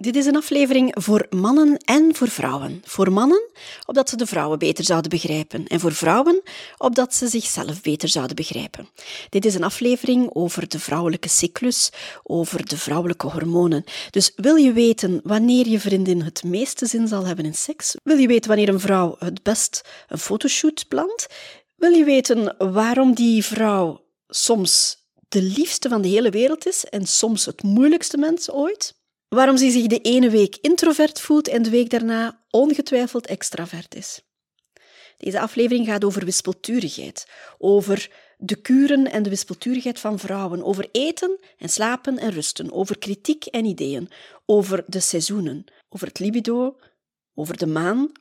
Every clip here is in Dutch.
Dit is een aflevering voor mannen en voor vrouwen. Voor mannen, opdat ze de vrouwen beter zouden begrijpen. En voor vrouwen, opdat ze zichzelf beter zouden begrijpen. Dit is een aflevering over de vrouwelijke cyclus, over de vrouwelijke hormonen. Dus wil je weten wanneer je vriendin het meeste zin zal hebben in seks? Wil je weten wanneer een vrouw het best een fotoshoot plant? Wil je weten waarom die vrouw soms de liefste van de hele wereld is en soms het moeilijkste mens ooit? Waarom ze zich de ene week introvert voelt en de week daarna ongetwijfeld extravert is. Deze aflevering gaat over wispelturigheid, over de kuren en de wispelturigheid van vrouwen, over eten en slapen en rusten, over kritiek en ideeën, over de seizoenen, over het libido, over de maan,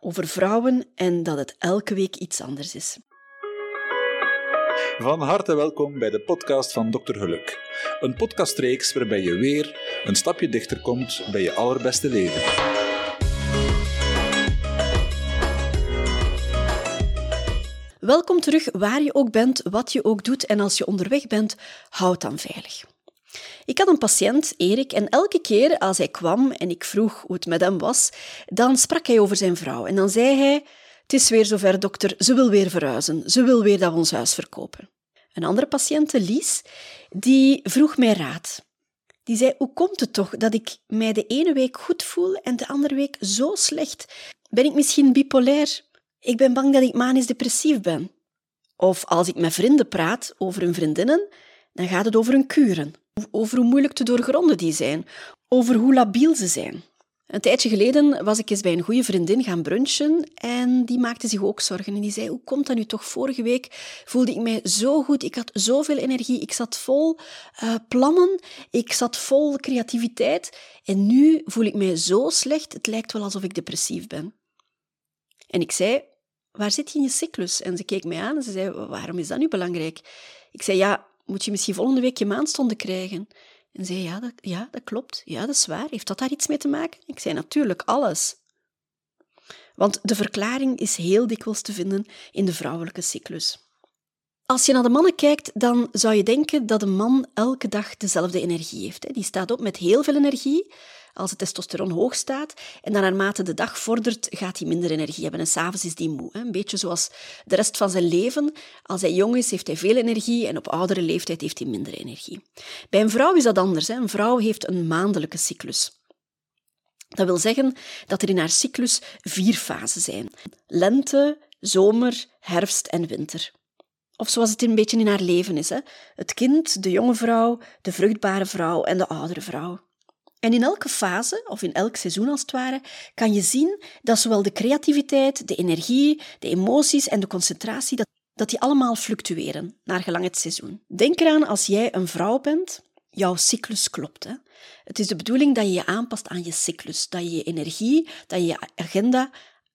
over vrouwen en dat het elke week iets anders is. Van harte welkom bij de podcast van Dr. Geluk. Een podcastreeks waarbij je weer een stapje dichter komt bij je allerbeste leven. Welkom terug waar je ook bent, wat je ook doet en als je onderweg bent, houd dan veilig. Ik had een patiënt, Erik, en elke keer als hij kwam en ik vroeg hoe het met hem was, dan sprak hij over zijn vrouw en dan zei hij het is weer zover, dokter. Ze wil weer verhuizen. Ze wil weer dat we ons huis verkopen. Een andere patiënt, Lies, die vroeg mij raad. Die zei, hoe komt het toch dat ik mij de ene week goed voel en de andere week zo slecht? Ben ik misschien bipolair? Ik ben bang dat ik manisch depressief ben. Of als ik met vrienden praat over hun vriendinnen, dan gaat het over hun kuren. Over hoe moeilijk te doorgronden die zijn. Over hoe labiel ze zijn. Een tijdje geleden was ik eens bij een goede vriendin gaan brunchen en die maakte zich ook zorgen. En die zei, hoe komt dat nu toch? Vorige week voelde ik mij zo goed, ik had zoveel energie, ik zat vol uh, plannen, ik zat vol creativiteit en nu voel ik mij zo slecht, het lijkt wel alsof ik depressief ben. En ik zei, waar zit je in je cyclus? En ze keek mij aan en ze zei, waarom is dat nu belangrijk? Ik zei, ja, moet je misschien volgende week je maandstonden krijgen? En zei, ja dat, ja, dat klopt. Ja, dat is waar. Heeft dat daar iets mee te maken? Ik zei, natuurlijk, alles. Want de verklaring is heel dikwijls te vinden in de vrouwelijke cyclus. Als je naar de mannen kijkt, dan zou je denken dat een man elke dag dezelfde energie heeft. Die staat op met heel veel energie, als het testosteron hoog staat. En dan naarmate de dag vordert, gaat hij minder energie hebben. En s'avonds is hij moe. Een beetje zoals de rest van zijn leven. Als hij jong is, heeft hij veel energie en op oudere leeftijd heeft hij minder energie. Bij een vrouw is dat anders. Een vrouw heeft een maandelijke cyclus. Dat wil zeggen dat er in haar cyclus vier fasen zijn. Lente, zomer, herfst en winter. Of zoals het een beetje in haar leven is. Hè? Het kind, de jonge vrouw, de vruchtbare vrouw en de oudere vrouw. En in elke fase, of in elk seizoen als het ware, kan je zien dat zowel de creativiteit, de energie, de emoties en de concentratie, dat, dat die allemaal fluctueren, naar gelang het seizoen. Denk eraan als jij een vrouw bent, jouw cyclus klopt. Hè? Het is de bedoeling dat je je aanpast aan je cyclus, dat je je energie, dat je je agenda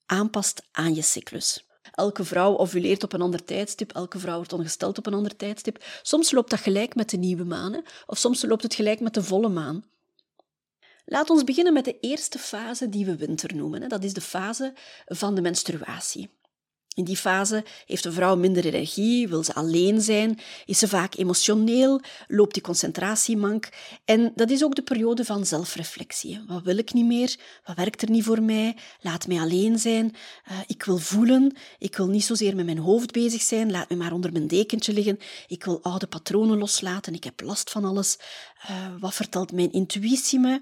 aanpast aan je cyclus. Elke vrouw ovuleert op een ander tijdstip, elke vrouw wordt ongesteld op een ander tijdstip. Soms loopt dat gelijk met de nieuwe maan, of soms loopt het gelijk met de volle maan. Laat ons beginnen met de eerste fase die we winter noemen. Dat is de fase van de menstruatie. In die fase heeft een vrouw minder energie, wil ze alleen zijn, is ze vaak emotioneel, loopt die concentratie mank. En dat is ook de periode van zelfreflectie. Wat wil ik niet meer? Wat werkt er niet voor mij? Laat mij alleen zijn. Uh, ik wil voelen. Ik wil niet zozeer met mijn hoofd bezig zijn. Laat me maar onder mijn dekentje liggen. Ik wil oude patronen loslaten. Ik heb last van alles. Uh, wat vertelt mijn intuïtie me?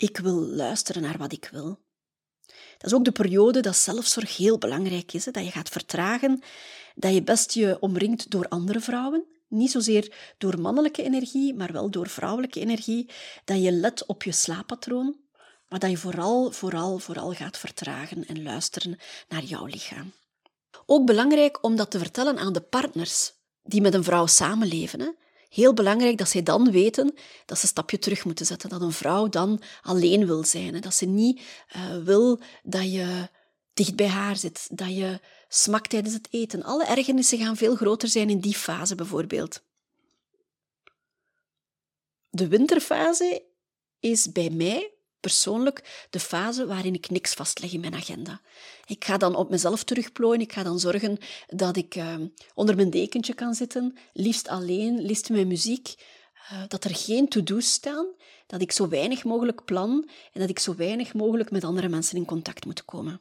Ik wil luisteren naar wat ik wil. Dat is ook de periode dat zelfzorg heel belangrijk is. Hè? Dat je gaat vertragen, dat je best je omringt door andere vrouwen. Niet zozeer door mannelijke energie, maar wel door vrouwelijke energie. Dat je let op je slaappatroon, maar dat je vooral, vooral, vooral gaat vertragen en luisteren naar jouw lichaam. Ook belangrijk om dat te vertellen aan de partners die met een vrouw samenleven. Hè? Heel belangrijk dat zij dan weten dat ze een stapje terug moeten zetten. Dat een vrouw dan alleen wil zijn. Hè. Dat ze niet uh, wil dat je dicht bij haar zit, dat je smakt tijdens het eten. Alle ergernissen gaan veel groter zijn in die fase bijvoorbeeld. De winterfase is bij mij persoonlijk de fase waarin ik niks vastleg in mijn agenda. Ik ga dan op mezelf terugplooien. Ik ga dan zorgen dat ik uh, onder mijn dekentje kan zitten, liefst alleen, liefst met muziek. eh, dat er geen to-do's staan, dat ik zo weinig mogelijk plan en dat ik zo weinig mogelijk met andere mensen in contact moet komen.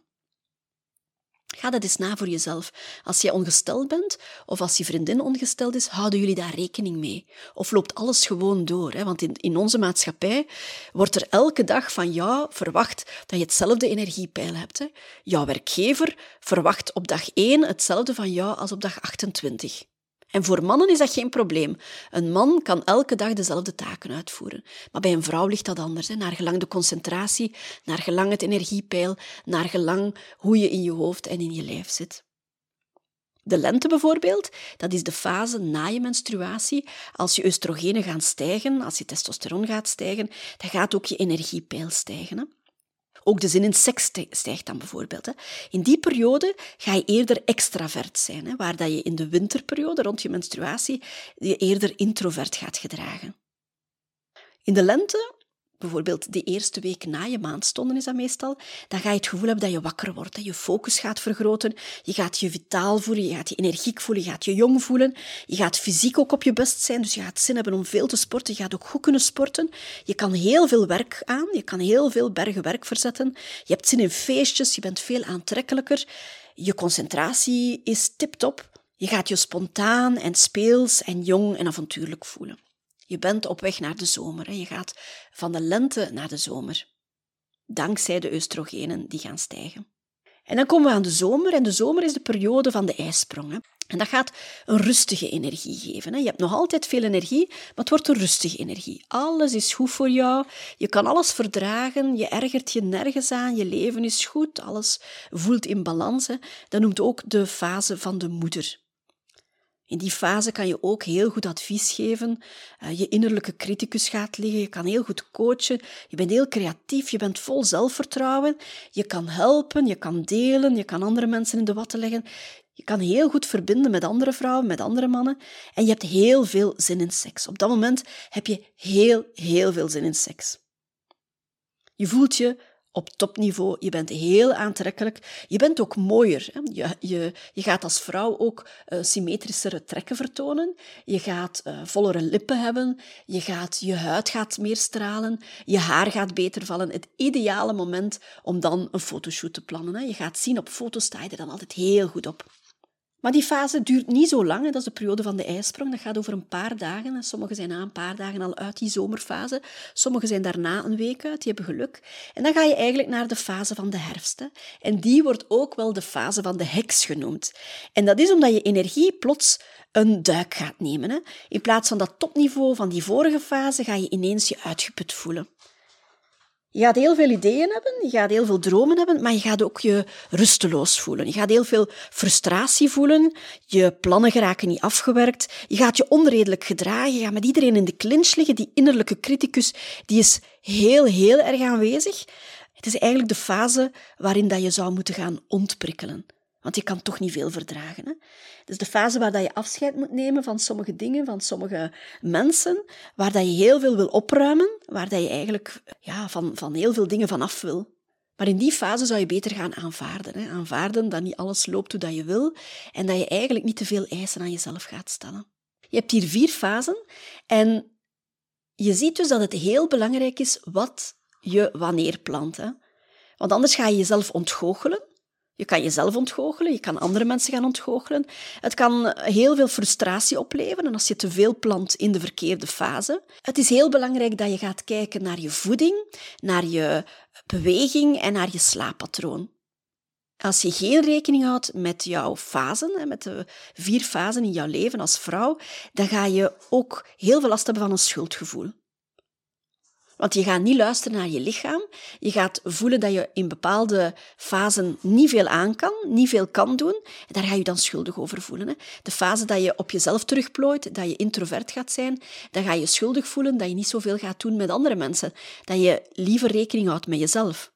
Ga dat eens na voor jezelf. Als jij ongesteld bent of als je vriendin ongesteld is, houden jullie daar rekening mee? Of loopt alles gewoon door? Hè? Want in, in onze maatschappij wordt er elke dag van jou verwacht dat je hetzelfde energiepeil hebt. Hè? Jouw werkgever verwacht op dag 1 hetzelfde van jou als op dag 28. En voor mannen is dat geen probleem. Een man kan elke dag dezelfde taken uitvoeren. Maar bij een vrouw ligt dat anders. Hè? Naar gelang de concentratie, naar gelang het energiepeil, naar gelang hoe je in je hoofd en in je lijf zit. De lente bijvoorbeeld, dat is de fase na je menstruatie. Als je oestrogenen gaan stijgen, als je testosteron gaat stijgen, dan gaat ook je energiepeil stijgen. Hè? Ook de zin in seks stijgt dan bijvoorbeeld. Hè. In die periode ga je eerder extravert zijn, hè, waar dat je in de winterperiode rond je menstruatie je eerder introvert gaat gedragen. In de lente bijvoorbeeld de eerste week na je maandstonden is dat meestal, dan ga je het gevoel hebben dat je wakker wordt. Je focus gaat vergroten, je gaat je vitaal voelen, je gaat je energiek voelen, je gaat je jong voelen, je gaat fysiek ook op je best zijn, dus je gaat zin hebben om veel te sporten, je gaat ook goed kunnen sporten. Je kan heel veel werk aan, je kan heel veel bergen werk verzetten, je hebt zin in feestjes, je bent veel aantrekkelijker, je concentratie is tip-top, je gaat je spontaan en speels en jong en avontuurlijk voelen. Je bent op weg naar de zomer. Je gaat van de lente naar de zomer. Dankzij de oestrogenen die gaan stijgen. En dan komen we aan de zomer. En de zomer is de periode van de ijsprong. En dat gaat een rustige energie geven. Je hebt nog altijd veel energie, maar het wordt een rustige energie. Alles is goed voor jou. Je kan alles verdragen. Je ergert je nergens aan. Je leven is goed. Alles voelt in balans. Dat noemt ook de fase van de moeder. In die fase kan je ook heel goed advies geven. Uh, je innerlijke criticus gaat liggen. Je kan heel goed coachen. Je bent heel creatief. Je bent vol zelfvertrouwen. Je kan helpen. Je kan delen. Je kan andere mensen in de watten leggen. Je kan heel goed verbinden met andere vrouwen, met andere mannen. En je hebt heel veel zin in seks. Op dat moment heb je heel, heel veel zin in seks. Je voelt je op topniveau. Je bent heel aantrekkelijk. Je bent ook mooier. Je, je, je gaat als vrouw ook uh, symmetrischere trekken vertonen. Je gaat uh, vollere lippen hebben. Je, gaat, je huid gaat meer stralen. Je haar gaat beter vallen. Het ideale moment om dan een fotoshoot te plannen. Hè? Je gaat zien, op foto's sta je er dan altijd heel goed op. Maar die fase duurt niet zo lang. Dat is de periode van de ijsprong. Dat gaat over een paar dagen. Sommigen zijn na een paar dagen al uit die zomerfase. Sommigen zijn daarna een week uit. Die hebben geluk. En dan ga je eigenlijk naar de fase van de herfst. En die wordt ook wel de fase van de heks genoemd. En dat is omdat je energie plots een duik gaat nemen. In plaats van dat topniveau van die vorige fase ga je ineens je uitgeput voelen. Je gaat heel veel ideeën hebben, je gaat heel veel dromen hebben, maar je gaat ook je rusteloos voelen. Je gaat heel veel frustratie voelen, je plannen geraken niet afgewerkt, je gaat je onredelijk gedragen, je gaat met iedereen in de clinch liggen. Die innerlijke criticus die is heel, heel erg aanwezig. Het is eigenlijk de fase waarin dat je zou moeten gaan ontprikkelen. Want je kan toch niet veel verdragen. Hè? Is de fase waar dat je afscheid moet nemen van sommige dingen, van sommige mensen, waar dat je heel veel wil opruimen, waar dat je eigenlijk ja, van, van heel veel dingen vanaf wil. Maar in die fase zou je beter gaan aanvaarden. Hè? Aanvaarden dat niet alles loopt hoe dat je wil en dat je eigenlijk niet te veel eisen aan jezelf gaat stellen. Je hebt hier vier fasen en je ziet dus dat het heel belangrijk is wat je wanneer plant. Hè? Want anders ga je jezelf ontgoochelen je kan jezelf ontgoochelen, je kan andere mensen gaan ontgoochelen. Het kan heel veel frustratie opleveren als je te veel plant in de verkeerde fase. Het is heel belangrijk dat je gaat kijken naar je voeding, naar je beweging en naar je slaappatroon. Als je geen rekening houdt met jouw fasen, met de vier fasen in jouw leven als vrouw, dan ga je ook heel veel last hebben van een schuldgevoel. Want je gaat niet luisteren naar je lichaam. Je gaat voelen dat je in bepaalde fasen niet veel aan kan, niet veel kan doen. En daar ga je dan schuldig over voelen. Hè. De fase dat je op jezelf terugplooit, dat je introvert gaat zijn, dan ga je schuldig voelen dat je niet zoveel gaat doen met andere mensen. Dat je liever rekening houdt met jezelf.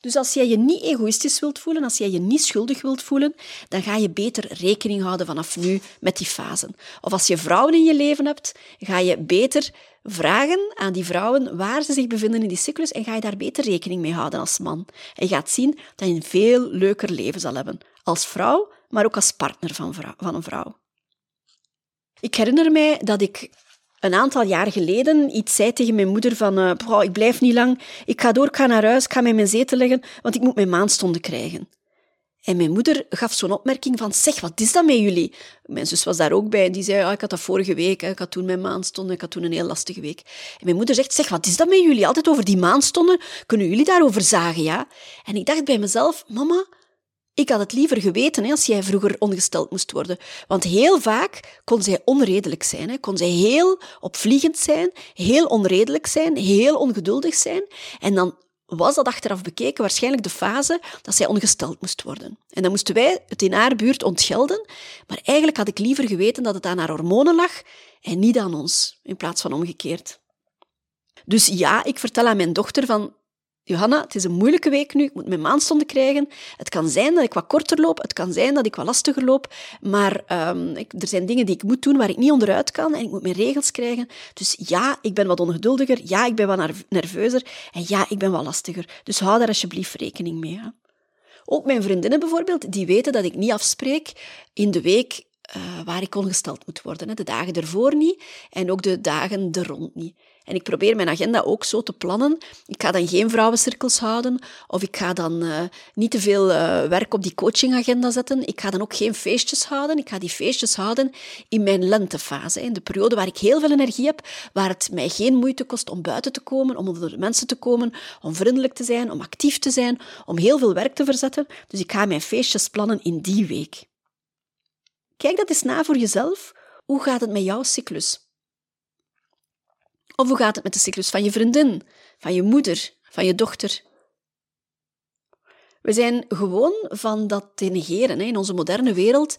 Dus als jij je niet egoïstisch wilt voelen, als jij je niet schuldig wilt voelen, dan ga je beter rekening houden vanaf nu met die fasen. Of als je vrouwen in je leven hebt, ga je beter vragen aan die vrouwen waar ze zich bevinden in die cyclus en ga je daar beter rekening mee houden als man. En je gaat zien dat je een veel leuker leven zal hebben. Als vrouw, maar ook als partner van, van een vrouw. Ik herinner mij dat ik een aantal jaar geleden iets zei tegen mijn moeder van uh, ik blijf niet lang, ik ga door, ik ga naar huis, ik ga mij mijn zetel leggen, want ik moet mijn maandstonden krijgen. En mijn moeder gaf zo'n opmerking van, zeg, wat is dat met jullie? Mijn zus was daar ook bij en die zei, ah, ik had dat vorige week, ik had toen mijn maandstonden, ik had toen een heel lastige week. En mijn moeder zegt, zeg, wat is dat met jullie? Altijd over die maandstonden, kunnen jullie daarover zagen, ja? En ik dacht bij mezelf, mama, ik had het liever geweten als jij vroeger ongesteld moest worden. Want heel vaak kon zij onredelijk zijn. Kon zij heel opvliegend zijn, heel onredelijk zijn, heel ongeduldig zijn. En dan was dat achteraf bekeken waarschijnlijk de fase dat zij ongesteld moest worden. En dan moesten wij het in haar buurt ontgelden, maar eigenlijk had ik liever geweten dat het aan haar hormonen lag en niet aan ons, in plaats van omgekeerd. Dus ja, ik vertel aan mijn dochter van Johanna, het is een moeilijke week nu, ik moet mijn maandstonden krijgen. Het kan zijn dat ik wat korter loop, het kan zijn dat ik wat lastiger loop, maar um, ik, er zijn dingen die ik moet doen waar ik niet onderuit kan en ik moet mijn regels krijgen. Dus ja, ik ben wat ongeduldiger, ja, ik ben wat nerveuzer en ja, ik ben wat lastiger. Dus hou daar alsjeblieft rekening mee. Hè. Ook mijn vriendinnen bijvoorbeeld, die weten dat ik niet afspreek in de week uh, waar ik ongesteld moet worden. Hè. De dagen ervoor niet en ook de dagen er rond niet. En ik probeer mijn agenda ook zo te plannen. Ik ga dan geen vrouwencirkels houden, of ik ga dan uh, niet te veel uh, werk op die coachingagenda zetten. Ik ga dan ook geen feestjes houden. Ik ga die feestjes houden in mijn lentefase, in de periode waar ik heel veel energie heb, waar het mij geen moeite kost om buiten te komen, om onder de mensen te komen, om vriendelijk te zijn, om actief te zijn, om heel veel werk te verzetten. Dus ik ga mijn feestjes plannen in die week. Kijk dat eens na voor jezelf. Hoe gaat het met jouw cyclus? Of hoe gaat het met de cyclus van je vriendin, van je moeder, van je dochter? We zijn gewoon van dat te negeren. In onze moderne wereld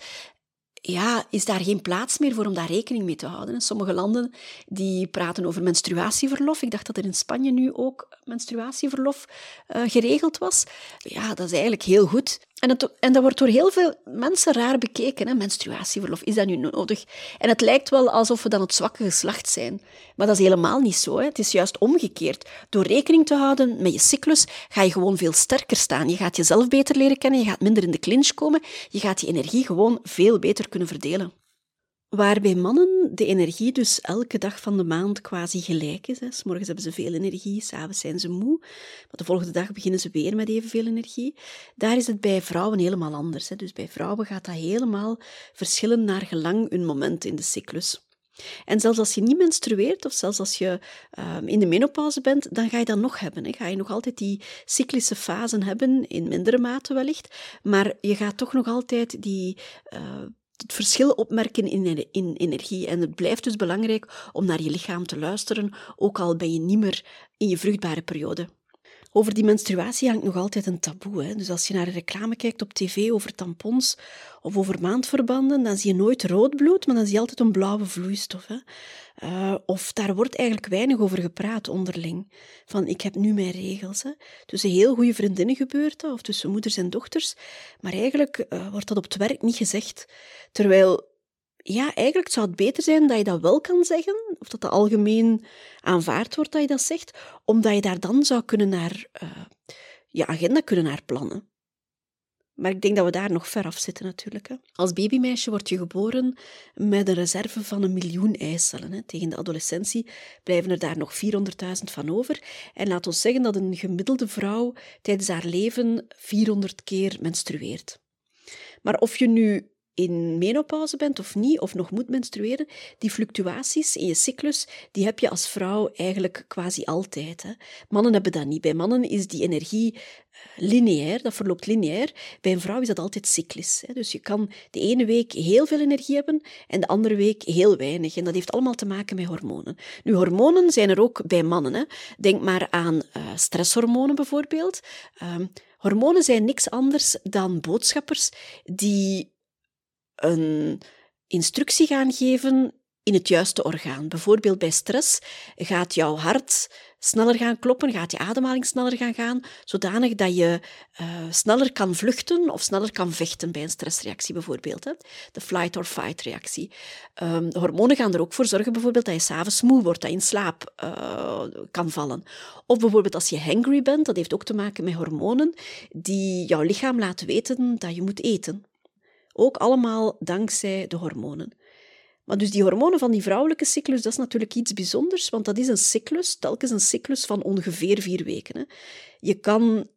ja, is daar geen plaats meer voor om daar rekening mee te houden. Sommige landen die praten over menstruatieverlof. Ik dacht dat er in Spanje nu ook menstruatieverlof uh, geregeld was. Ja, dat is eigenlijk heel goed. En, en dat wordt door heel veel mensen raar bekeken. Hè? Menstruatieverlof, is dat nu nodig? En het lijkt wel alsof we dan het zwakke geslacht zijn. Maar dat is helemaal niet zo. Hè? Het is juist omgekeerd. Door rekening te houden met je cyclus ga je gewoon veel sterker staan. Je gaat jezelf beter leren kennen, je gaat minder in de clinch komen, je gaat die energie gewoon veel beter kunnen verdelen. Waar bij mannen de energie dus elke dag van de maand quasi gelijk is. Morgens hebben ze veel energie, s'avonds zijn ze moe, maar de volgende dag beginnen ze weer met evenveel energie. Daar is het bij vrouwen helemaal anders. Hè. Dus bij vrouwen gaat dat helemaal verschillen naar gelang hun moment in de cyclus. En zelfs als je niet menstrueert, of zelfs als je uh, in de menopauze bent, dan ga je dat nog hebben. Ga je nog altijd die cyclische fasen hebben, in mindere mate wellicht, maar je gaat toch nog altijd die uh, het verschil opmerken in, in energie. En het blijft dus belangrijk om naar je lichaam te luisteren, ook al ben je niet meer in je vruchtbare periode. Over die menstruatie hangt nog altijd een taboe. Hè? Dus als je naar een reclame kijkt op tv over tampons of over maandverbanden, dan zie je nooit rood bloed, maar dan zie je altijd een blauwe vloeistof. Hè? Uh, of daar wordt eigenlijk weinig over gepraat onderling. Van ik heb nu mijn regels. Hè? Tussen heel goede vriendinnen gebeurt dat, of tussen moeders en dochters. Maar eigenlijk uh, wordt dat op het werk niet gezegd. Terwijl ja, eigenlijk zou het beter zijn dat je dat wel kan zeggen, of dat dat algemeen aanvaard wordt dat je dat zegt, omdat je daar dan zou kunnen naar uh, je agenda kunnen naar plannen. Maar ik denk dat we daar nog ver af zitten natuurlijk. Hè. Als babymeisje word je geboren met een reserve van een miljoen eicellen. Hè. Tegen de adolescentie blijven er daar nog 400.000 van over. En laat ons zeggen dat een gemiddelde vrouw tijdens haar leven 400 keer menstrueert. Maar of je nu in menopauze bent of niet, of nog moet menstrueren, die fluctuaties in je cyclus, die heb je als vrouw eigenlijk quasi altijd. Hè. Mannen hebben dat niet. Bij mannen is die energie eh, lineair, dat verloopt lineair. Bij een vrouw is dat altijd cyclisch. Hè. Dus je kan de ene week heel veel energie hebben en de andere week heel weinig. En dat heeft allemaal te maken met hormonen. Nu, hormonen zijn er ook bij mannen. Hè. Denk maar aan uh, stresshormonen bijvoorbeeld. Uh, hormonen zijn niks anders dan boodschappers die een instructie gaan geven in het juiste orgaan. Bijvoorbeeld bij stress gaat jouw hart sneller gaan kloppen, gaat je ademhaling sneller gaan gaan, zodanig dat je uh, sneller kan vluchten of sneller kan vechten bij een stressreactie bijvoorbeeld. Hè. De flight or fight reactie. De hormonen gaan er ook voor zorgen bijvoorbeeld dat je s'avonds moe wordt, dat je in slaap uh, kan vallen. Of bijvoorbeeld als je hangry bent, dat heeft ook te maken met hormonen die jouw lichaam laten weten dat je moet eten. Ook allemaal dankzij de hormonen. Maar dus die hormonen van die vrouwelijke cyclus, dat is natuurlijk iets bijzonders, want dat is een cyclus, telkens een cyclus van ongeveer vier weken. Hè. Je kan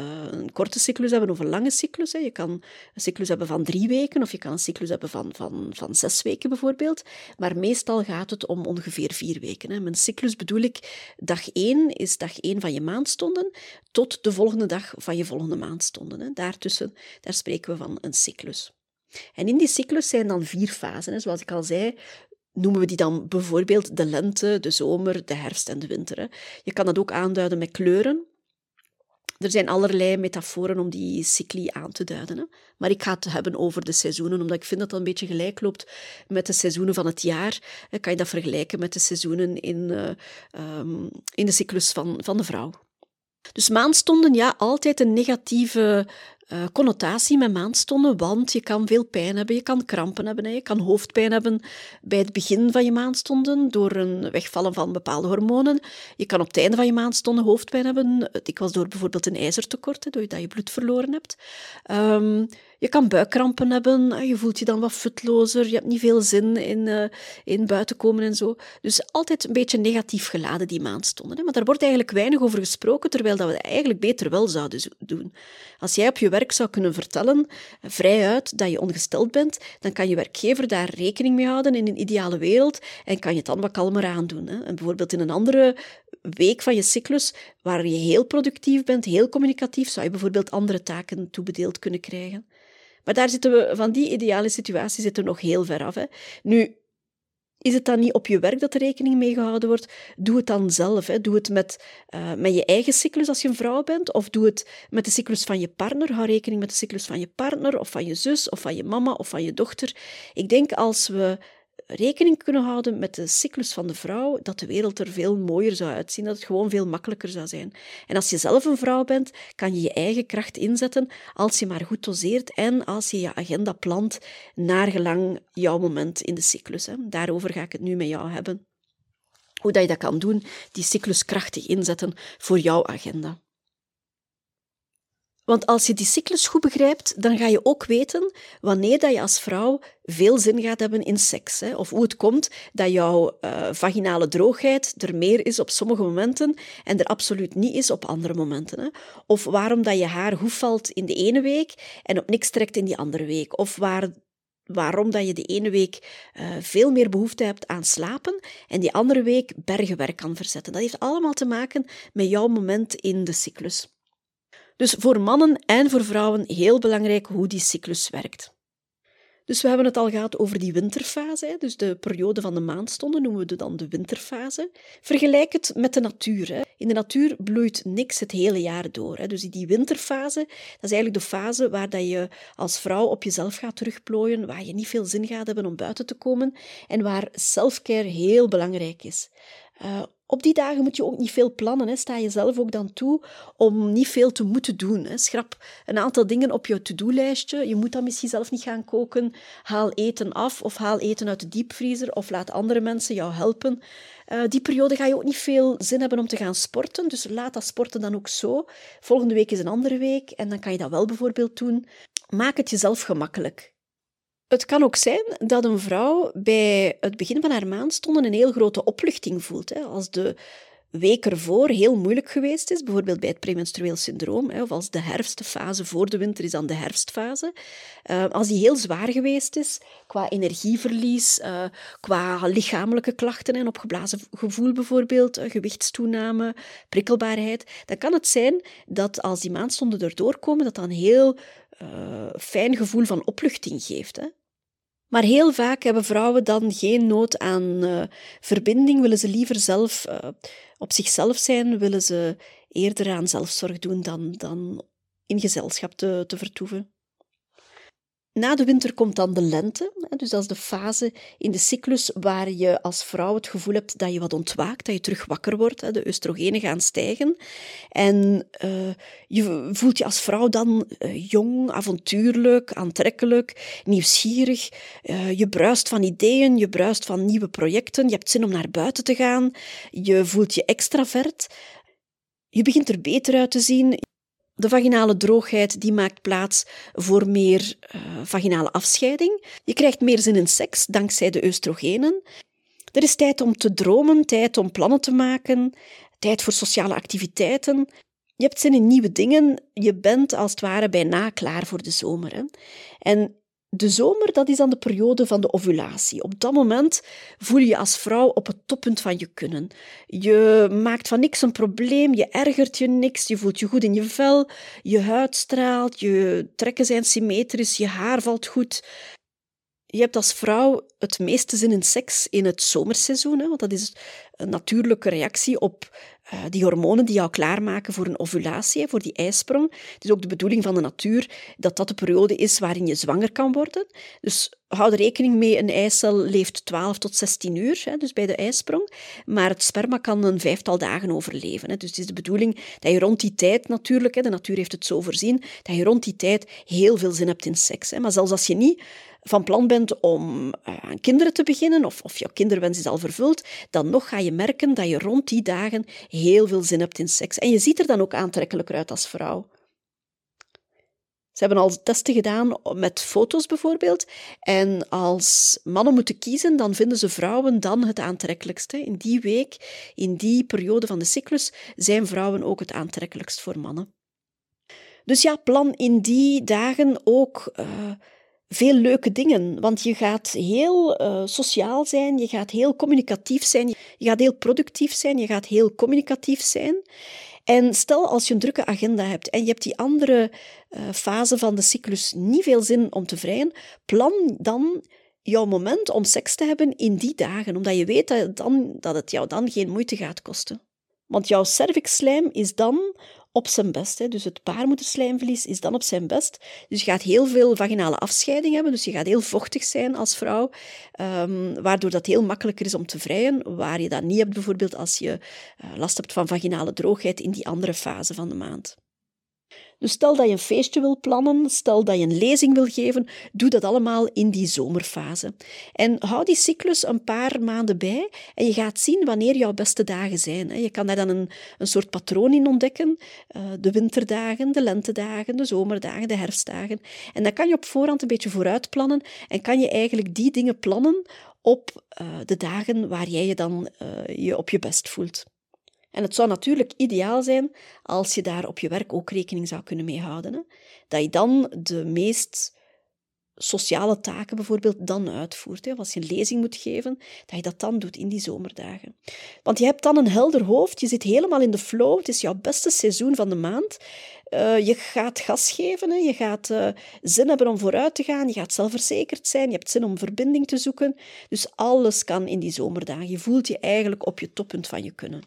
uh, een korte cyclus hebben of een lange cyclus. Hè. Je kan een cyclus hebben van drie weken of je kan een cyclus hebben van, van, van zes weken bijvoorbeeld. Maar meestal gaat het om ongeveer vier weken. Hè. Mijn cyclus bedoel ik, dag één is dag één van je maandstonden tot de volgende dag van je volgende maandstonden. Hè. Daartussen, daar spreken we van een cyclus. En in die cyclus zijn dan vier fasen. Zoals ik al zei, noemen we die dan bijvoorbeeld de lente, de zomer, de herfst en de winter. Je kan dat ook aanduiden met kleuren. Er zijn allerlei metaforen om die cycli aan te duiden. Maar ik ga het hebben over de seizoenen, omdat ik vind dat dat een beetje gelijk loopt met de seizoenen van het jaar. Kan je dat vergelijken met de seizoenen in, uh, um, in de cyclus van, van de vrouw. Dus maandstonden, ja, altijd een negatieve uh, connotatie met maandstonden, want je kan veel pijn hebben, je kan krampen hebben, je kan hoofdpijn hebben bij het begin van je maandstonden door een wegvallen van bepaalde hormonen. Je kan op het einde van je maandstonden hoofdpijn hebben, was door bijvoorbeeld een ijzertekort, doordat je bloed verloren hebt. Um, je kan buikkrampen hebben, je voelt je dan wat futlozer, je hebt niet veel zin in, uh, in buiten komen en zo. Dus altijd een beetje negatief geladen die maandstonden. Hè? Maar daar wordt eigenlijk weinig over gesproken, terwijl dat we het eigenlijk beter wel zouden doen. Als jij op je werk zou kunnen vertellen, vrijuit, dat je ongesteld bent, dan kan je werkgever daar rekening mee houden in een ideale wereld en kan je het dan wat kalmer aandoen. Hè? En bijvoorbeeld in een andere week van je cyclus, waar je heel productief bent, heel communicatief, zou je bijvoorbeeld andere taken toebedeeld kunnen krijgen. Maar daar zitten we, van die ideale situatie zitten we nog heel ver af. Hè. Nu, is het dan niet op je werk dat er rekening mee gehouden wordt? Doe het dan zelf. Hè. Doe het met, uh, met je eigen cyclus als je een vrouw bent, of doe het met de cyclus van je partner. Hou rekening met de cyclus van je partner, of van je zus, of van je mama, of van je dochter. Ik denk als we rekening kunnen houden met de cyclus van de vrouw, dat de wereld er veel mooier zou uitzien, dat het gewoon veel makkelijker zou zijn. En als je zelf een vrouw bent, kan je je eigen kracht inzetten als je maar goed doseert en als je je agenda plant naar gelang jouw moment in de cyclus. Hè. Daarover ga ik het nu met jou hebben. Hoe dat je dat kan doen, die cyclus krachtig inzetten voor jouw agenda. Want als je die cyclus goed begrijpt, dan ga je ook weten wanneer dat je als vrouw veel zin gaat hebben in seks. Hè? Of hoe het komt dat jouw uh, vaginale droogheid er meer is op sommige momenten en er absoluut niet is op andere momenten. Hè? Of waarom dat je haar goed valt in de ene week en op niks trekt in die andere week. Of waar waarom dat je de ene week uh, veel meer behoefte hebt aan slapen en die andere week bergenwerk kan verzetten. Dat heeft allemaal te maken met jouw moment in de cyclus. Dus voor mannen en voor vrouwen heel belangrijk hoe die cyclus werkt. Dus we hebben het al gehad over die winterfase, dus de periode van de maandstonden noemen we dan de winterfase. Vergelijk het met de natuur. In de natuur bloeit niks het hele jaar door. Dus die winterfase, dat is eigenlijk de fase waar dat je als vrouw op jezelf gaat terugplooien, waar je niet veel zin gaat hebben om buiten te komen en waar selfcare heel belangrijk is. Op die dagen moet je ook niet veel plannen. Hè. Sta je zelf ook dan toe om niet veel te moeten doen. Hè. Schrap een aantal dingen op je to-do-lijstje. Je moet dan misschien zelf niet gaan koken. Haal eten af of haal eten uit de diepvriezer of laat andere mensen jou helpen. Uh, die periode ga je ook niet veel zin hebben om te gaan sporten. Dus laat dat sporten dan ook zo. Volgende week is een andere week en dan kan je dat wel bijvoorbeeld doen. Maak het jezelf gemakkelijk. Het kan ook zijn dat een vrouw bij het begin van haar maandstonden een heel grote opluchting voelt. Hè. Als de week ervoor heel moeilijk geweest is, bijvoorbeeld bij het premenstrueel syndroom, hè, of als de herfstfase voor de winter is dan de herfstfase, uh, als die heel zwaar geweest is, qua energieverlies, uh, qua lichamelijke klachten en opgeblazen gevoel bijvoorbeeld, uh, gewichtstoename, prikkelbaarheid, dan kan het zijn dat als die maandstonden erdoor komen, dat dan heel fijn gevoel van opluchting geeft. Hè. Maar heel vaak hebben vrouwen dan geen nood aan uh, verbinding, willen ze liever zelf uh, op zichzelf zijn, willen ze eerder aan zelfzorg doen dan, dan in gezelschap te, te vertoeven. Na de winter komt dan de lente. Dus dat is de fase in de cyclus waar je als vrouw het gevoel hebt dat je wat ontwaakt, dat je terug wakker wordt. De oestrogenen gaan stijgen. En uh, je voelt je als vrouw dan uh, jong, avontuurlijk, aantrekkelijk, nieuwsgierig. Uh, je bruist van ideeën, je bruist van nieuwe projecten. Je hebt zin om naar buiten te gaan. Je voelt je extravert. Je begint er beter uit te zien. De vaginale droogheid die maakt plaats voor meer uh, vaginale afscheiding. Je krijgt meer zin in seks dankzij de oestrogenen. Er is tijd om te dromen, tijd om plannen te maken, tijd voor sociale activiteiten. Je hebt zin in nieuwe dingen. Je bent als het ware bijna klaar voor de zomer. Hè? En de zomer, dat is dan de periode van de ovulatie. Op dat moment voel je je als vrouw op het toppunt van je kunnen. Je maakt van niks een probleem, je ergert je niks, je voelt je goed in je vel, je huid straalt, je trekken zijn symmetrisch, je haar valt goed. Je hebt als vrouw het meeste zin in seks in het zomerseizoen, hè, want dat is een natuurlijke reactie op uh, die hormonen die jou klaarmaken voor een ovulatie, voor die ijsprong. Het is ook de bedoeling van de natuur dat dat de periode is waarin je zwanger kan worden. Dus hou er rekening mee, een eicel leeft 12 tot 16 uur, hè, dus bij de ijsprong. Maar het sperma kan een vijftal dagen overleven. Hè. Dus het is de bedoeling dat je rond die tijd natuurlijk, hè, de natuur heeft het zo voorzien, dat je rond die tijd heel veel zin hebt in seks. Hè. Maar zelfs als je niet van plan bent om uh, aan kinderen te beginnen, of, of jouw kinderwens is al vervuld, dan nog ga je merken dat je rond die dagen heel veel zin hebt in seks. En je ziet er dan ook aantrekkelijker uit als vrouw. Ze hebben al testen gedaan met foto's bijvoorbeeld. En als mannen moeten kiezen, dan vinden ze vrouwen dan het aantrekkelijkste. In die week, in die periode van de cyclus, zijn vrouwen ook het aantrekkelijkst voor mannen. Dus ja, plan in die dagen ook uh, veel leuke dingen. Want je gaat heel uh, sociaal zijn, je gaat heel communicatief zijn, je gaat heel productief zijn, je gaat heel communicatief zijn. En stel als je een drukke agenda hebt en je hebt die andere uh, fase van de cyclus niet veel zin om te vrijen, plan dan jouw moment om seks te hebben in die dagen, omdat je weet dat dan, dat het jou dan geen moeite gaat kosten. Want jouw cervixslijm is dan op zijn best. Hè. Dus het baarmoederslijmvlies is dan op zijn best. Dus je gaat heel veel vaginale afscheiding hebben. Dus je gaat heel vochtig zijn als vrouw, um, waardoor dat heel makkelijker is om te vrijen. Waar je dat niet hebt bijvoorbeeld als je uh, last hebt van vaginale droogheid in die andere fase van de maand. Dus stel dat je een feestje wil plannen, stel dat je een lezing wil geven, doe dat allemaal in die zomerfase. En hou die cyclus een paar maanden bij en je gaat zien wanneer jouw beste dagen zijn. Je kan daar dan een, een soort patroon in ontdekken. Eh, de winterdagen, de lentedagen, de zomerdagen, de herfstdagen. En dan kan je op voorhand een beetje vooruit plannen en kan je eigenlijk die dingen plannen op uh, de dagen waar jij je dan uh, je op je best voelt. En het zou natuurlijk ideaal zijn als je daar op je werk ook rekening zou kunnen mee houden. Hè? Dat je dan de meest sociale taken bijvoorbeeld dan uitvoert. Hè? Als je een lezing moet geven, dat je dat dan doet in die zomerdagen. Want je hebt dan een helder hoofd, je zit helemaal in de flow, het is jouw beste seizoen van de maand. Uh, je gaat gas geven, hè? je gaat uh, zin hebben om vooruit te gaan, je gaat zelfverzekerd zijn, je hebt zin om verbinding te zoeken. Dus alles kan in die zomerdagen. Je voelt je eigenlijk op je toppunt van je kunnen.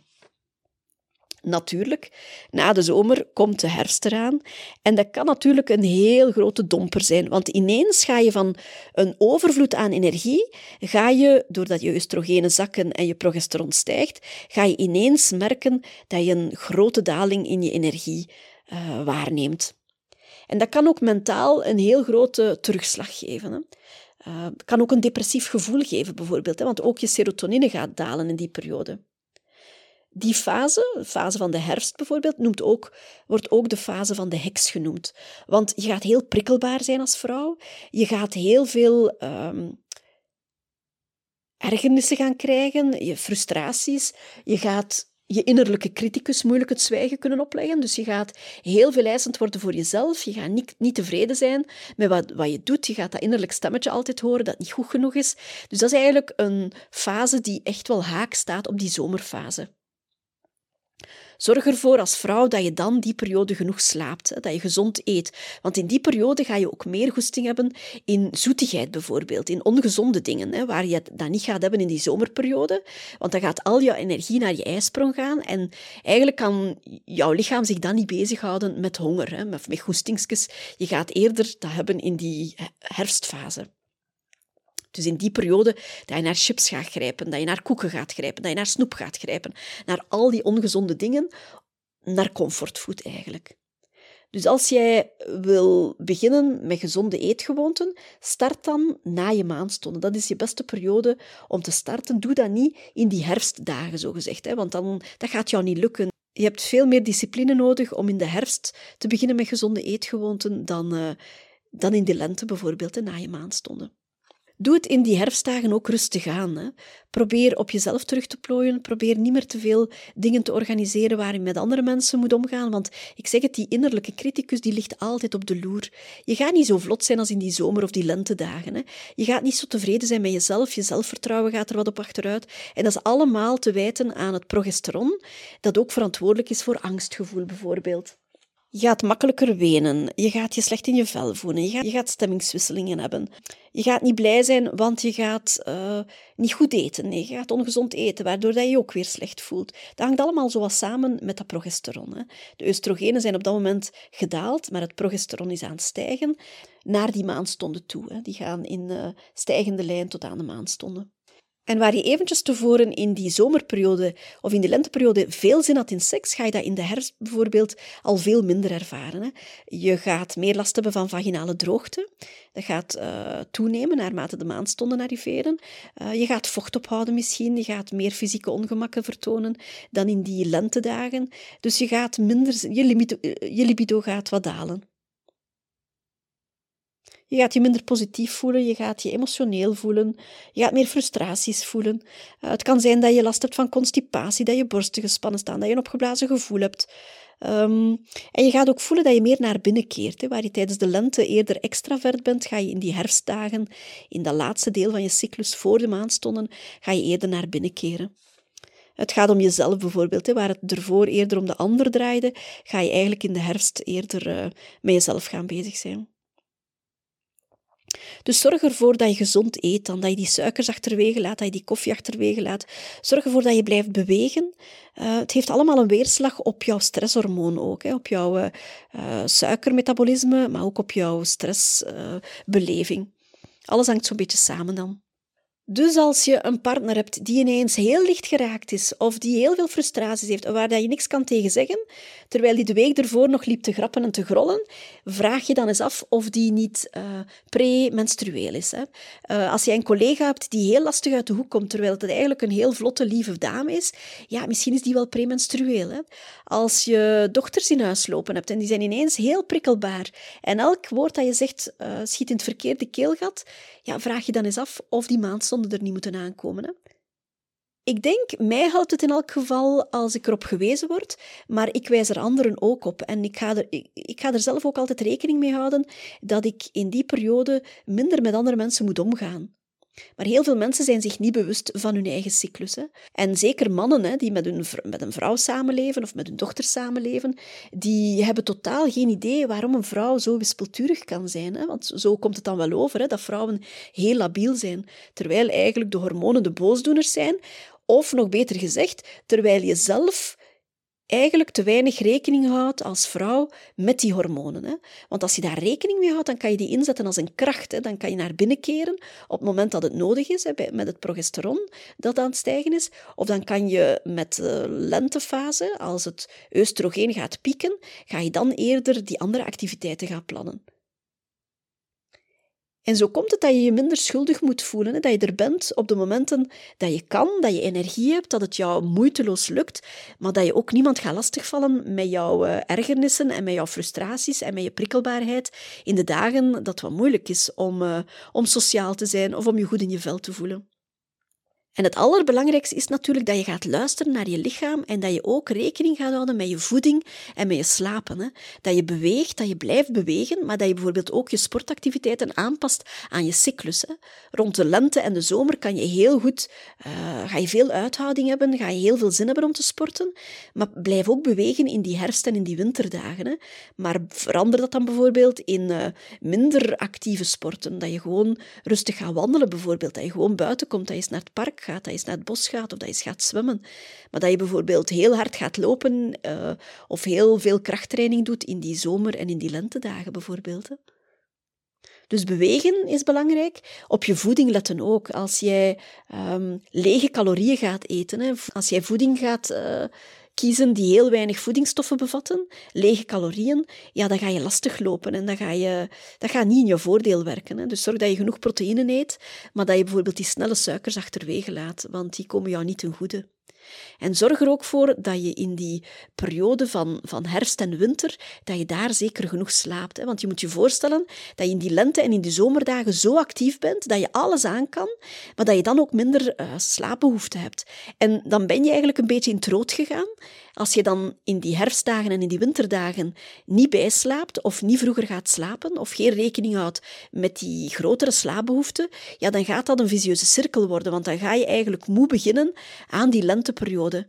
Natuurlijk, na de zomer komt de herfst eraan. En dat kan natuurlijk een heel grote domper zijn. Want ineens ga je van een overvloed aan energie, ga je, doordat je oestrogenen zakken en je progesteron stijgt, ga je ineens merken dat je een grote daling in je energie uh, waarneemt. En dat kan ook mentaal een heel grote terugslag geven. Hè. Uh, kan ook een depressief gevoel geven, bijvoorbeeld, hè, want ook je serotonine gaat dalen in die periode. Die fase, de fase van de herfst bijvoorbeeld, noemt ook, wordt ook de fase van de heks genoemd. Want je gaat heel prikkelbaar zijn als vrouw. Je gaat heel veel um, ergernissen gaan krijgen, je frustraties. Je gaat je innerlijke criticus moeilijk het zwijgen kunnen opleggen. Dus je gaat heel veel eisend worden voor jezelf. Je gaat niet, niet tevreden zijn met wat, wat je doet. Je gaat dat innerlijk stemmetje altijd horen dat niet goed genoeg is. Dus dat is eigenlijk een fase die echt wel haak staat op die zomerfase. Zorg ervoor als vrouw dat je dan die periode genoeg slaapt, dat je gezond eet. Want in die periode ga je ook meer goesting hebben in zoetigheid bijvoorbeeld, in ongezonde dingen, waar je dat niet gaat hebben in die zomerperiode. Want dan gaat al jouw energie naar je ijsprong gaan en eigenlijk kan jouw lichaam zich dan niet bezighouden met honger, met, goestingsjes. Je gaat eerder dat hebben in die herfstfase. Dus in die periode dat je naar chips gaat grijpen, dat je naar koeken gaat grijpen, dat je naar snoep gaat grijpen, naar al die ongezonde dingen, naar comfortfood eigenlijk. Dus als jij wil beginnen met gezonde eetgewoonten, start dan na je maandstonden. Dat is je beste periode om te starten. Doe dat niet in die herfstdagen, zo gezegd, hè, want dan, dat gaat jou niet lukken. Je hebt veel meer discipline nodig om in de herfst te beginnen met gezonde eetgewoonten dan, uh, dan in de lente bijvoorbeeld, na je maandstonden. Doe het in die herfstdagen ook rustig aan. Hè. Probeer op jezelf terug te plooien. Probeer niet meer te veel dingen te organiseren waar je met andere mensen moet omgaan. Want ik zeg het, die innerlijke criticus die ligt altijd op de loer. Je gaat niet zo vlot zijn als in die zomer- of die lentedagen. Hè. Je gaat niet zo tevreden zijn met jezelf. Je zelfvertrouwen gaat er wat op achteruit. En dat is allemaal te wijten aan het progesteron, dat ook verantwoordelijk is voor angstgevoel bijvoorbeeld. Je gaat makkelijker wenen, je gaat je slecht in je vel voelen, je gaat, je gaat stemmingswisselingen hebben. Je gaat niet blij zijn, want je gaat uh, niet goed eten. Nee, je gaat ongezond eten, waardoor dat je je ook weer slecht voelt. Dat hangt allemaal zo wat samen met dat progesteron. Hè. De oestrogenen zijn op dat moment gedaald, maar het progesteron is aan het stijgen naar die maanstonden toe. Hè. Die gaan in uh, stijgende lijn tot aan de maanstonden. En waar je eventjes tevoren in die zomerperiode of in de lenteperiode veel zin had in seks, ga je dat in de herfst bijvoorbeeld al veel minder ervaren. Hè. Je gaat meer last hebben van vaginale droogte. Dat gaat uh, toenemen naarmate de maandstonden arriveren. Uh, je gaat vocht ophouden misschien. Je gaat meer fysieke ongemakken vertonen dan in die lentedagen. Dus je gaat minder, libido, je libido gaat wat dalen. Je gaat je minder positief voelen, je gaat je emotioneel voelen, je gaat meer frustraties voelen. Uh, het kan zijn dat je last hebt van constipatie, dat je borsten gespannen staan, dat je een opgeblazen gevoel hebt. Um, en je gaat ook voelen dat je meer naar binnen keert. Hè. Waar je tijdens de lente eerder extravert bent, ga je in die herfstdagen, in dat laatste deel van je cyclus voor de maanstonden, ga je eerder naar binnen keren. Het gaat om jezelf bijvoorbeeld. Hè. Waar het ervoor eerder om de ander draaide, ga je eigenlijk in de herfst eerder uh, met jezelf gaan bezig zijn. Dus zorg ervoor dat je gezond eet, dan dat je die suikers achterwege laat, dat je die koffie achterwege laat. Zorg ervoor dat je blijft bewegen. Uh, het heeft allemaal een weerslag op jouw stresshormoon ook, hè, op jouw uh, suikermetabolisme, maar ook op jouw stressbeleving. Alles hangt zo'n beetje samen dan. Dus als je een partner hebt die ineens heel licht geraakt is, of die heel veel frustraties heeft, waar je niks kan tegen zeggen, terwijl die de week ervoor nog liep te grappen en te grollen, vraag je dan eens af of die niet uh, premenstrueel is. Hè? Uh, als je een collega hebt die heel lastig uit de hoek komt, terwijl het eigenlijk een heel vlotte, lieve dame is, ja, misschien is die wel premenstrueel. Hè? Als je dochters in huis lopen hebt en die zijn ineens heel prikkelbaar en elk woord dat je zegt uh, schiet in het verkeerde keelgat, ja, vraag je dan eens af of die maandstonden er niet moeten aankomen. Hè? Ik denk, mij helpt het in elk geval als ik erop gewezen word, maar ik wijs er anderen ook op. En ik ga, er, ik, ik, ga er zelf ook altijd rekening mee houden dat ik in die periode minder met andere mensen moet omgaan. Maar heel veel mensen zijn zich niet bewust van hun eigen cyclus. Hè. En zeker mannen hè, die met, met een vrouw samenleven of met hun dochter samenleven, die hebben totaal geen idee waarom een vrouw zo wispelturig kan zijn. Hè. Want zo komt het dan wel over, hè, dat vrouwen heel labiel zijn, terwijl eigenlijk de hormonen de boosdoeners zijn. Of nog beter gezegd, terwijl je zelf eigenlijk te weinig rekening houdt als vrouw met die hormonen. Hè? Want als je daar rekening mee houdt, dan kan je die inzetten als een kracht. Hè? Dan kan je naar binnen keren op het moment dat het nodig is, hè, met het progesteron dat aan het stijgen is. Of dan kan je met de lentefase, als het oestrogeen gaat pieken, ga je dan eerder die andere activiteiten gaan plannen. En zo komt het dat je je minder schuldig moet voelen, dat je er bent op de momenten dat je kan, dat je energie hebt, dat het jou moeiteloos lukt, maar dat je ook niemand gaat lastigvallen met jouw uh, ergernissen en met jouw frustraties en met je prikkelbaarheid in de dagen dat het wat moeilijk is om, uh, om sociaal te zijn of om je goed in je vel te voelen. En het allerbelangrijkste is natuurlijk dat je gaat luisteren naar je lichaam en dat je ook rekening gaat houden met je voeding en met je slapen. Hè. Dat je beweegt, dat je blijft bewegen, maar dat je bijvoorbeeld ook je sportactiviteiten aanpast aan je cyclus. Hè. Rond de lente en de zomer kan je heel goed, uh, ga je veel uithouding hebben, ga je heel veel zin hebben om te sporten, maar blijf ook bewegen in die herfst- en in die winterdagen. Hè. Maar verander dat dan bijvoorbeeld in uh, minder actieve sporten, dat je gewoon rustig gaat wandelen bijvoorbeeld, dat je gewoon buiten komt, dat je eens naar het park gaat, dat je naar het bos gaat of dat je gaat zwemmen. Maar dat je bijvoorbeeld heel hard gaat lopen uh, of heel veel krachttraining doet in die zomer- en in die lentedagen bijvoorbeeld. Dus bewegen is belangrijk. Op je voeding letten ook. Als jij um, lege calorieën gaat eten, hè, als jij voeding gaat uh, kiezen die heel weinig voedingsstoffen bevatten, lege calorieën, ja, dan ga je lastig lopen en dan ga je, dat gaat niet in je voordeel werken. Hè. Dus zorg dat je genoeg proteïne eet, maar dat je bijvoorbeeld die snelle suikers achterwege laat, want die komen jou niet ten goede. En zorg er ook voor dat je in die periode van, van herfst en winter, dat je daar zeker genoeg slaapt. Hè? Want je moet je voorstellen dat je in die lente en in die zomerdagen zo actief bent, dat je alles aan kan, maar dat je dan ook minder uh, slaapbehoefte hebt. En dan ben je eigenlijk een beetje in het rood gegaan. Als je dan in die herfstdagen en in die winterdagen niet bijslaapt of niet vroeger gaat slapen of geen rekening houdt met die grotere slaapbehoeften, ja, dan gaat dat een visieuze cirkel worden, want dan ga je eigenlijk moe beginnen aan die lenteperiode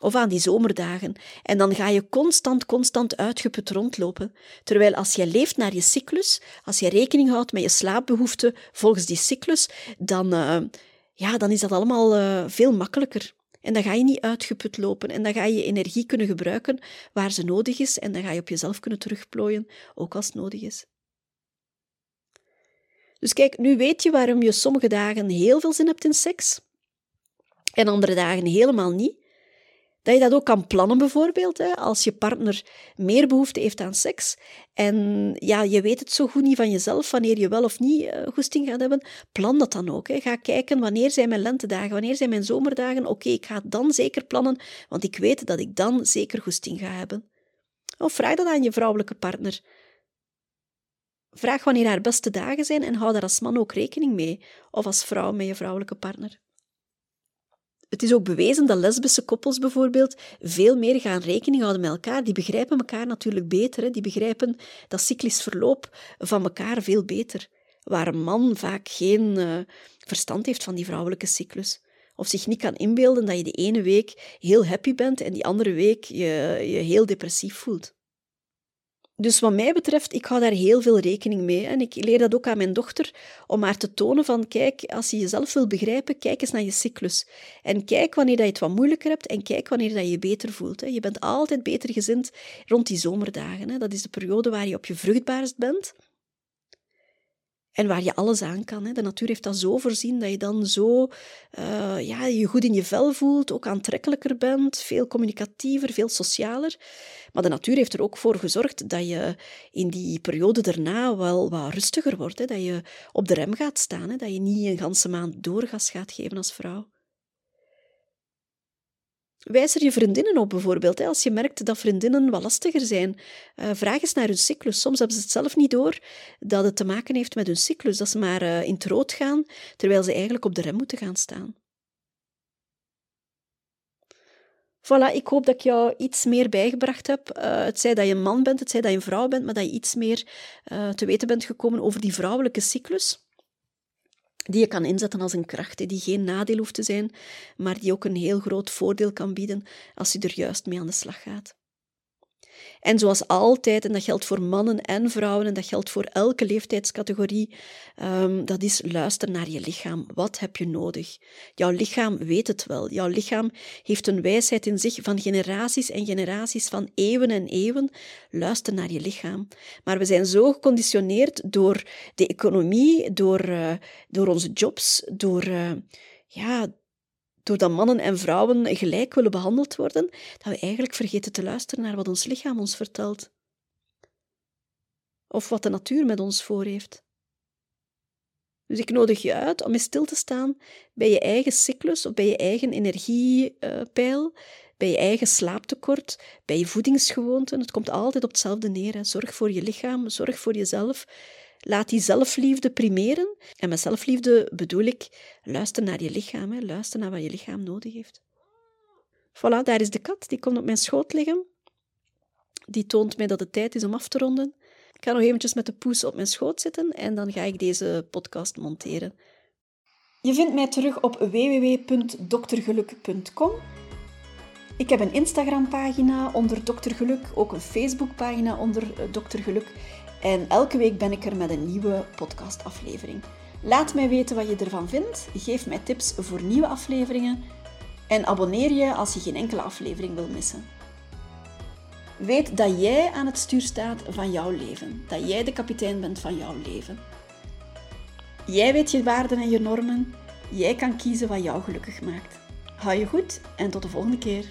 of aan die zomerdagen. En dan ga je constant, constant uitgeput rondlopen. Terwijl als je leeft naar je cyclus, als je rekening houdt met je slaapbehoeften volgens die cyclus, dan, uh, ja, dan is dat allemaal uh, veel makkelijker. En dan ga je niet uitgeput lopen en dan ga je energie kunnen gebruiken waar ze nodig is en dan ga je op jezelf kunnen terugplooien, ook als het nodig is. Dus kijk, nu weet je waarom je sommige dagen heel veel zin hebt in seks en andere dagen helemaal niet. Dat je dat ook kan plannen bijvoorbeeld, hè, als je partner meer behoefte heeft aan seks. En ja, je weet het zo goed niet van jezelf, wanneer je wel of niet uh, goesting gaat hebben. Plan dat dan ook. Hè. Ga kijken, wanneer zijn mijn lentedagen, wanneer zijn mijn zomerdagen. Oké, ik ga dan zeker plannen, want ik weet dat ik dan zeker goesting ga hebben. Of vraag dat aan je vrouwelijke partner. Vraag wanneer haar beste dagen zijn en hou daar als man ook rekening mee. Of als vrouw met je vrouwelijke partner. Het is ook bewezen dat lesbische koppels bijvoorbeeld veel meer gaan rekening houden met elkaar. Die begrijpen elkaar natuurlijk beter. Hè? Die begrijpen dat cyclisch verloop van elkaar veel beter. Waar een man vaak geen uh, verstand heeft van die vrouwelijke cyclus. Of zich niet kan inbeelden dat je de ene week heel happy bent en die andere week je, je heel depressief voelt. Dus wat mij betreft, ik hou daar heel veel rekening mee. En ik leer dat ook aan mijn dochter, om haar te tonen van, kijk, als je jezelf wil begrijpen, kijk eens naar je cyclus. En kijk wanneer dat je het wat moeilijker hebt en kijk wanneer dat je je beter voelt. Je bent altijd beter gezind rond die zomerdagen. Dat is de periode waar je op je vruchtbaarst bent. En waar je alles aan kan. Hè. De natuur heeft dat zo voorzien dat je dan zo uh, ja, je goed in je vel voelt, ook aantrekkelijker bent, veel communicatiever, veel socialer. Maar de natuur heeft er ook voor gezorgd dat je in die periode daarna wel wat rustiger wordt. Hè. Dat je op de rem gaat staan, hè. dat je niet een ganse maand doorgas gaat geven als vrouw. Wijs er je vriendinnen op bijvoorbeeld. Als je merkt dat vriendinnen wat lastiger zijn, uh, vraag eens naar hun cyclus. Soms hebben ze het zelf niet door dat het te maken heeft met hun cyclus, dat ze maar uh, in het rood gaan, terwijl ze eigenlijk op de rem moeten gaan staan. Voilà, ik hoop dat ik jou iets meer bijgebracht heb. Uh, het zij dat je een man bent, het zij dat je een vrouw bent, maar dat je iets meer te weten bent gekomen over die vrouwelijke cyclus die je kan inzetten als een kracht, die geen nadeel hoeft te zijn, maar die ook een heel groot voordeel kan bieden als je er juist mee aan de slag gaat. En zoals altijd, en dat geldt voor mannen en vrouwen, en dat geldt voor elke leeftijdscategorie, um, dat is luister naar je lichaam. Wat heb je nodig? Jouw lichaam weet het wel. Jouw lichaam heeft een wijsheid in zich van generaties en generaties, van eeuwen en eeuwen. Luister naar je lichaam. Maar we zijn zo geconditioneerd door de economie, door, uh, door onze jobs, door... Uh, ja, doordat mannen en vrouwen gelijk willen behandeld worden, dat we eigenlijk vergeten te luisteren naar wat ons lichaam ons vertelt. Of wat de natuur met ons voor heeft. Dus ik nodig je uit om eens stil te staan bij je eigen cyclus of bij je eigen energiepeil, bij je eigen slaaptekort, bij je voedingsgewoonten. Het komt altijd op hetzelfde neer. Zorg voor je lichaam, zorg voor jezelf. Laat die zelfliefde primeren. En met zelfliefde bedoel ik, luister naar je lichaam, hè. luister naar wat je lichaam nodig heeft. Voilà, daar is de kat, die komt op mijn schoot liggen. Die toont mij dat het tijd is om af te ronden. Ik ga nog eventjes met de poes op mijn schoot zitten en dan ga ik deze podcast monteren. Je vindt mij terug op www.doktergeluk.com. Ik heb een Instagram-pagina onder Dokter Geluk, ook een Facebook-pagina onder Dokter Geluk. En elke week ben ik er met een nieuwe podcastaflevering. Laat mij weten wat je ervan vindt. Geef mij tips voor nieuwe afleveringen. En abonneer je als je geen enkele aflevering wil missen. Weet dat jij aan het stuur staat van jouw leven. Dat jij de kapitein bent van jouw leven. Jij weet je waarden en je normen. Jij kan kiezen wat jou gelukkig maakt. Hou je goed en tot de volgende keer.